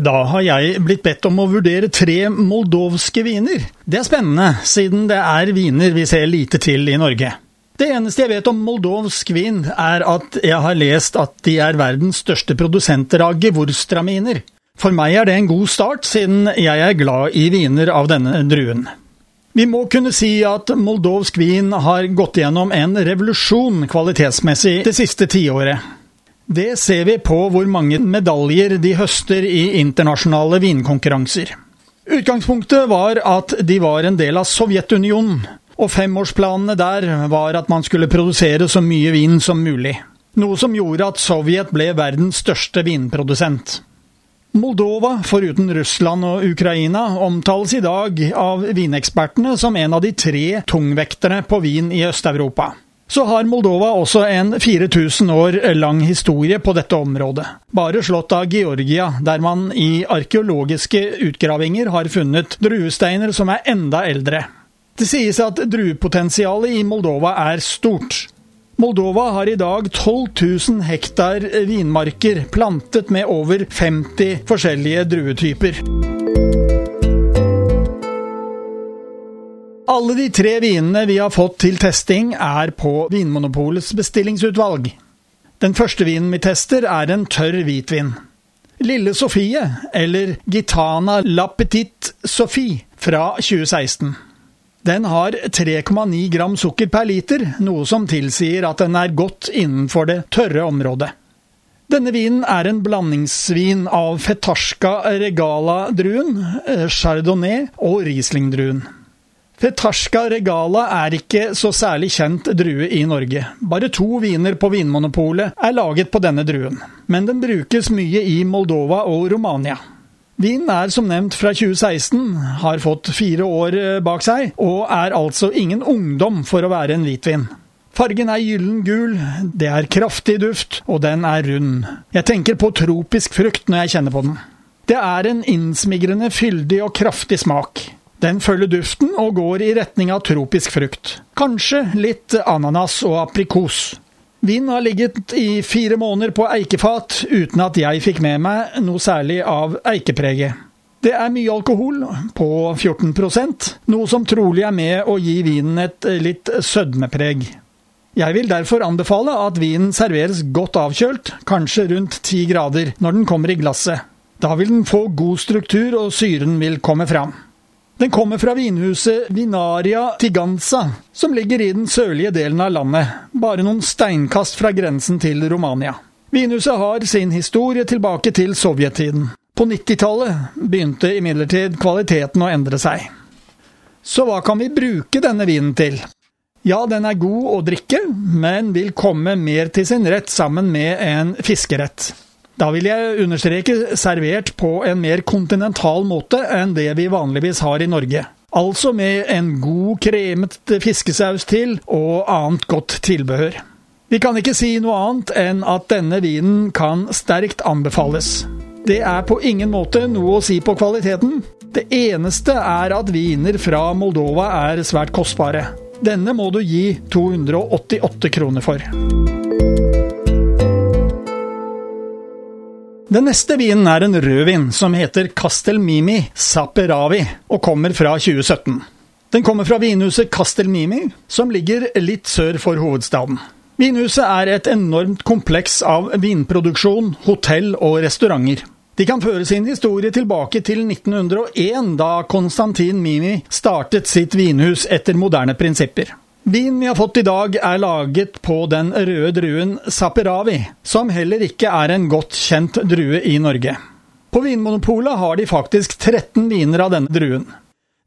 Da har jeg blitt bedt om å vurdere tre moldovske viner. Det er spennende, siden det er viner vi ser lite til i Norge. Det eneste jeg vet om moldovsk vin, er at jeg har lest at de er verdens største produsenter av gevorstraminer. For meg er det en god start, siden jeg er glad i viner av denne druen. Vi må kunne si at moldovsk vin har gått gjennom en revolusjon kvalitetsmessig det siste tiåret. Det ser vi på hvor mange medaljer de høster i internasjonale vinkonkurranser. Utgangspunktet var at de var en del av Sovjetunionen, og femårsplanene der var at man skulle produsere så mye vin som mulig. Noe som gjorde at Sovjet ble verdens største vinprodusent. Moldova, foruten Russland og Ukraina, omtales i dag av vinekspertene som en av de tre tungvekterne på vin i Øst-Europa så har Moldova også en 4000 år lang historie på dette området. Bare slått av Georgia, der man i arkeologiske utgravinger har funnet druesteiner som er enda eldre. Det sies at druepotensialet i Moldova er stort. Moldova har i dag 12 000 hektar vinmarker plantet med over 50 forskjellige druetyper. Alle de tre vinene vi har fått til testing, er på Vinmonopolets bestillingsutvalg. Den første vinen vi tester, er en tørr hvitvin. Lille Sofie, eller Gitana La Petite Sophie, fra 2016. Den har 3,9 gram sukker per liter, noe som tilsier at den er godt innenfor det tørre området. Denne vinen er en blandingsvin av fetasjka regala-druen, eh, chardonnay og riesling-druen. Fetasjka regala er ikke så særlig kjent drue i Norge. Bare to viner på Vinmonopolet er laget på denne druen, men den brukes mye i Moldova og Romania. Vinen er som nevnt fra 2016, har fått fire år eh, bak seg, og er altså ingen ungdom for å være en hvitvin. Fargen er gyllen gul, det er kraftig duft, og den er rund. Jeg tenker på tropisk frukt når jeg kjenner på den. Det er en innsmigrende, fyldig og kraftig smak. Den følger duften og går i retning av tropisk frukt. Kanskje litt ananas og aprikos. Vinen har ligget i fire måneder på eikefat uten at jeg fikk med meg noe særlig av eikepreget. Det er mye alkohol, på 14% noe som trolig er med å gi vinen et litt sødmepreg. Jeg vil derfor anbefale at vinen serveres godt avkjølt, kanskje rundt ti grader, når den kommer i glasset. Da vil den få god struktur, og syren vil komme fram. Den kommer fra vinhuset Vinaria Tiganza, som ligger i den sørlige delen av landet, bare noen steinkast fra grensen til Romania. Vinhuset har sin historie tilbake til sovjettiden. På 90-tallet begynte imidlertid kvaliteten å endre seg. Så hva kan vi bruke denne vinen til? Ja, den er god å drikke, men vil komme mer til sin rett sammen med en fiskerett. Da vil jeg understreke servert på en mer kontinental måte enn det vi vanligvis har i Norge. Altså med en god kremet fiskesaus til og annet godt tilbehør. Vi kan ikke si noe annet enn at denne vinen kan sterkt anbefales. Det er på ingen måte noe å si på kvaliteten. Det eneste er at viner fra Moldova er svært kostbare. Denne må du gi 288 kroner for. Den neste vinen er en rødvin som heter Castelmimi Saperavi og kommer fra 2017. Den kommer fra vinhuset Castelmimi, som ligger litt sør for hovedstaden. Vinhuset er et enormt kompleks av vinproduksjon, hotell og restauranter. De kan føre sin historie tilbake til 1901, da Konstantin Mimi startet sitt vinhus etter moderne prinsipper. Vinen vi har fått i dag, er laget på den røde druen Saperavi, som heller ikke er en godt kjent drue i Norge. På Vinmonopolet har de faktisk 13 viner av denne druen.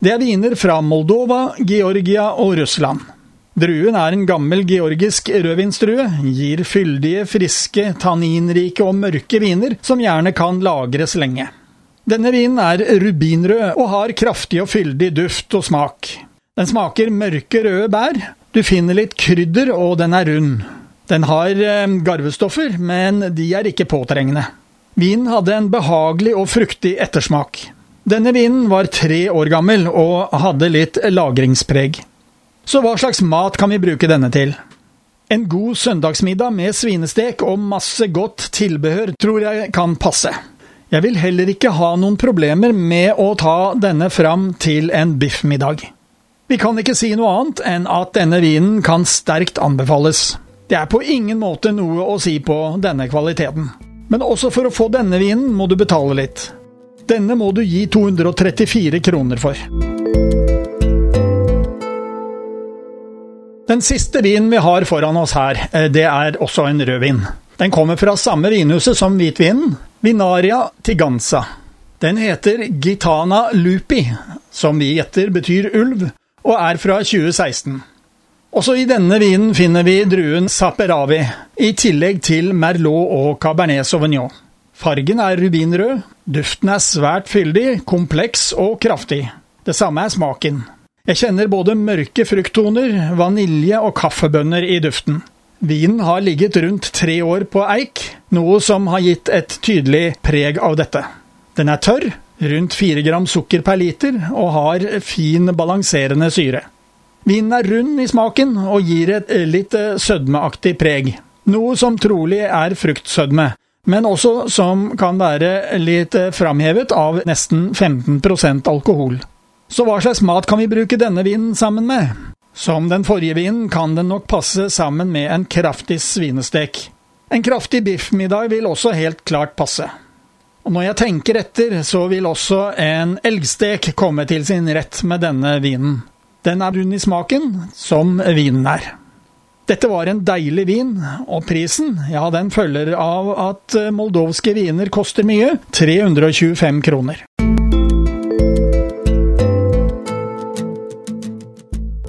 Det er viner fra Moldova, Georgia og Russland. Druen er en gammel georgisk rødvinsdrue, gir fyldige, friske, tanninrike og mørke viner som gjerne kan lagres lenge. Denne vinen er rubinrød og har kraftig og fyldig duft og smak. Den smaker mørke, røde bær. Du finner litt krydder, og den er rund. Den har eh, garvestoffer, men de er ikke påtrengende. Vinen hadde en behagelig og fruktig ettersmak. Denne vinen var tre år gammel og hadde litt lagringspreg. Så hva slags mat kan vi bruke denne til? En god søndagsmiddag med svinestek og masse godt tilbehør tror jeg kan passe. Jeg vil heller ikke ha noen problemer med å ta denne fram til en biffmiddag. Vi kan ikke si noe annet enn at denne vinen kan sterkt anbefales. Det er på ingen måte noe å si på denne kvaliteten. Men også for å få denne vinen må du betale litt. Denne må du gi 234 kroner for. Den siste vinen vi har foran oss her, eh, det er også en rødvin. Den kommer fra samme vinhuset som hvitvinen, Vinaria Tiganza. Den heter Gitana Lupi, som vi gjetter betyr ulv, og er fra 2016. Også i denne vinen finner vi druen Saperavi, i tillegg til Merlot og Cabernet Sauvignon. Fargen er rubinrød, duften er svært fyldig, kompleks og kraftig. Det samme er smaken. Jeg kjenner både mørke frukttoner, vanilje og kaffebønner i duften. Vinen har ligget rundt tre år på eik, noe som har gitt et tydelig preg av dette. Den er tørr, rundt 4 gram sukker per liter, og har fin, balanserende syre. Vinen er rund i smaken og gir et litt sødmeaktig preg, noe som trolig er fruktsødme, men også som kan være litt eh, framhevet av nesten 15% alkohol. Så hva slags mat kan vi bruke denne vinen sammen med? Som den forrige vinen kan den nok passe sammen med en kraftig svinestek. En kraftig biffmiddag vil også helt klart passe. Og når jeg tenker etter, så vil også en elgstek komme til sin rett med denne vinen. Den er rund i smaken, som vinen er. Dette var en deilig vin, og prisen, ja, den følger av at moldovske viner koster mye, 325 kroner.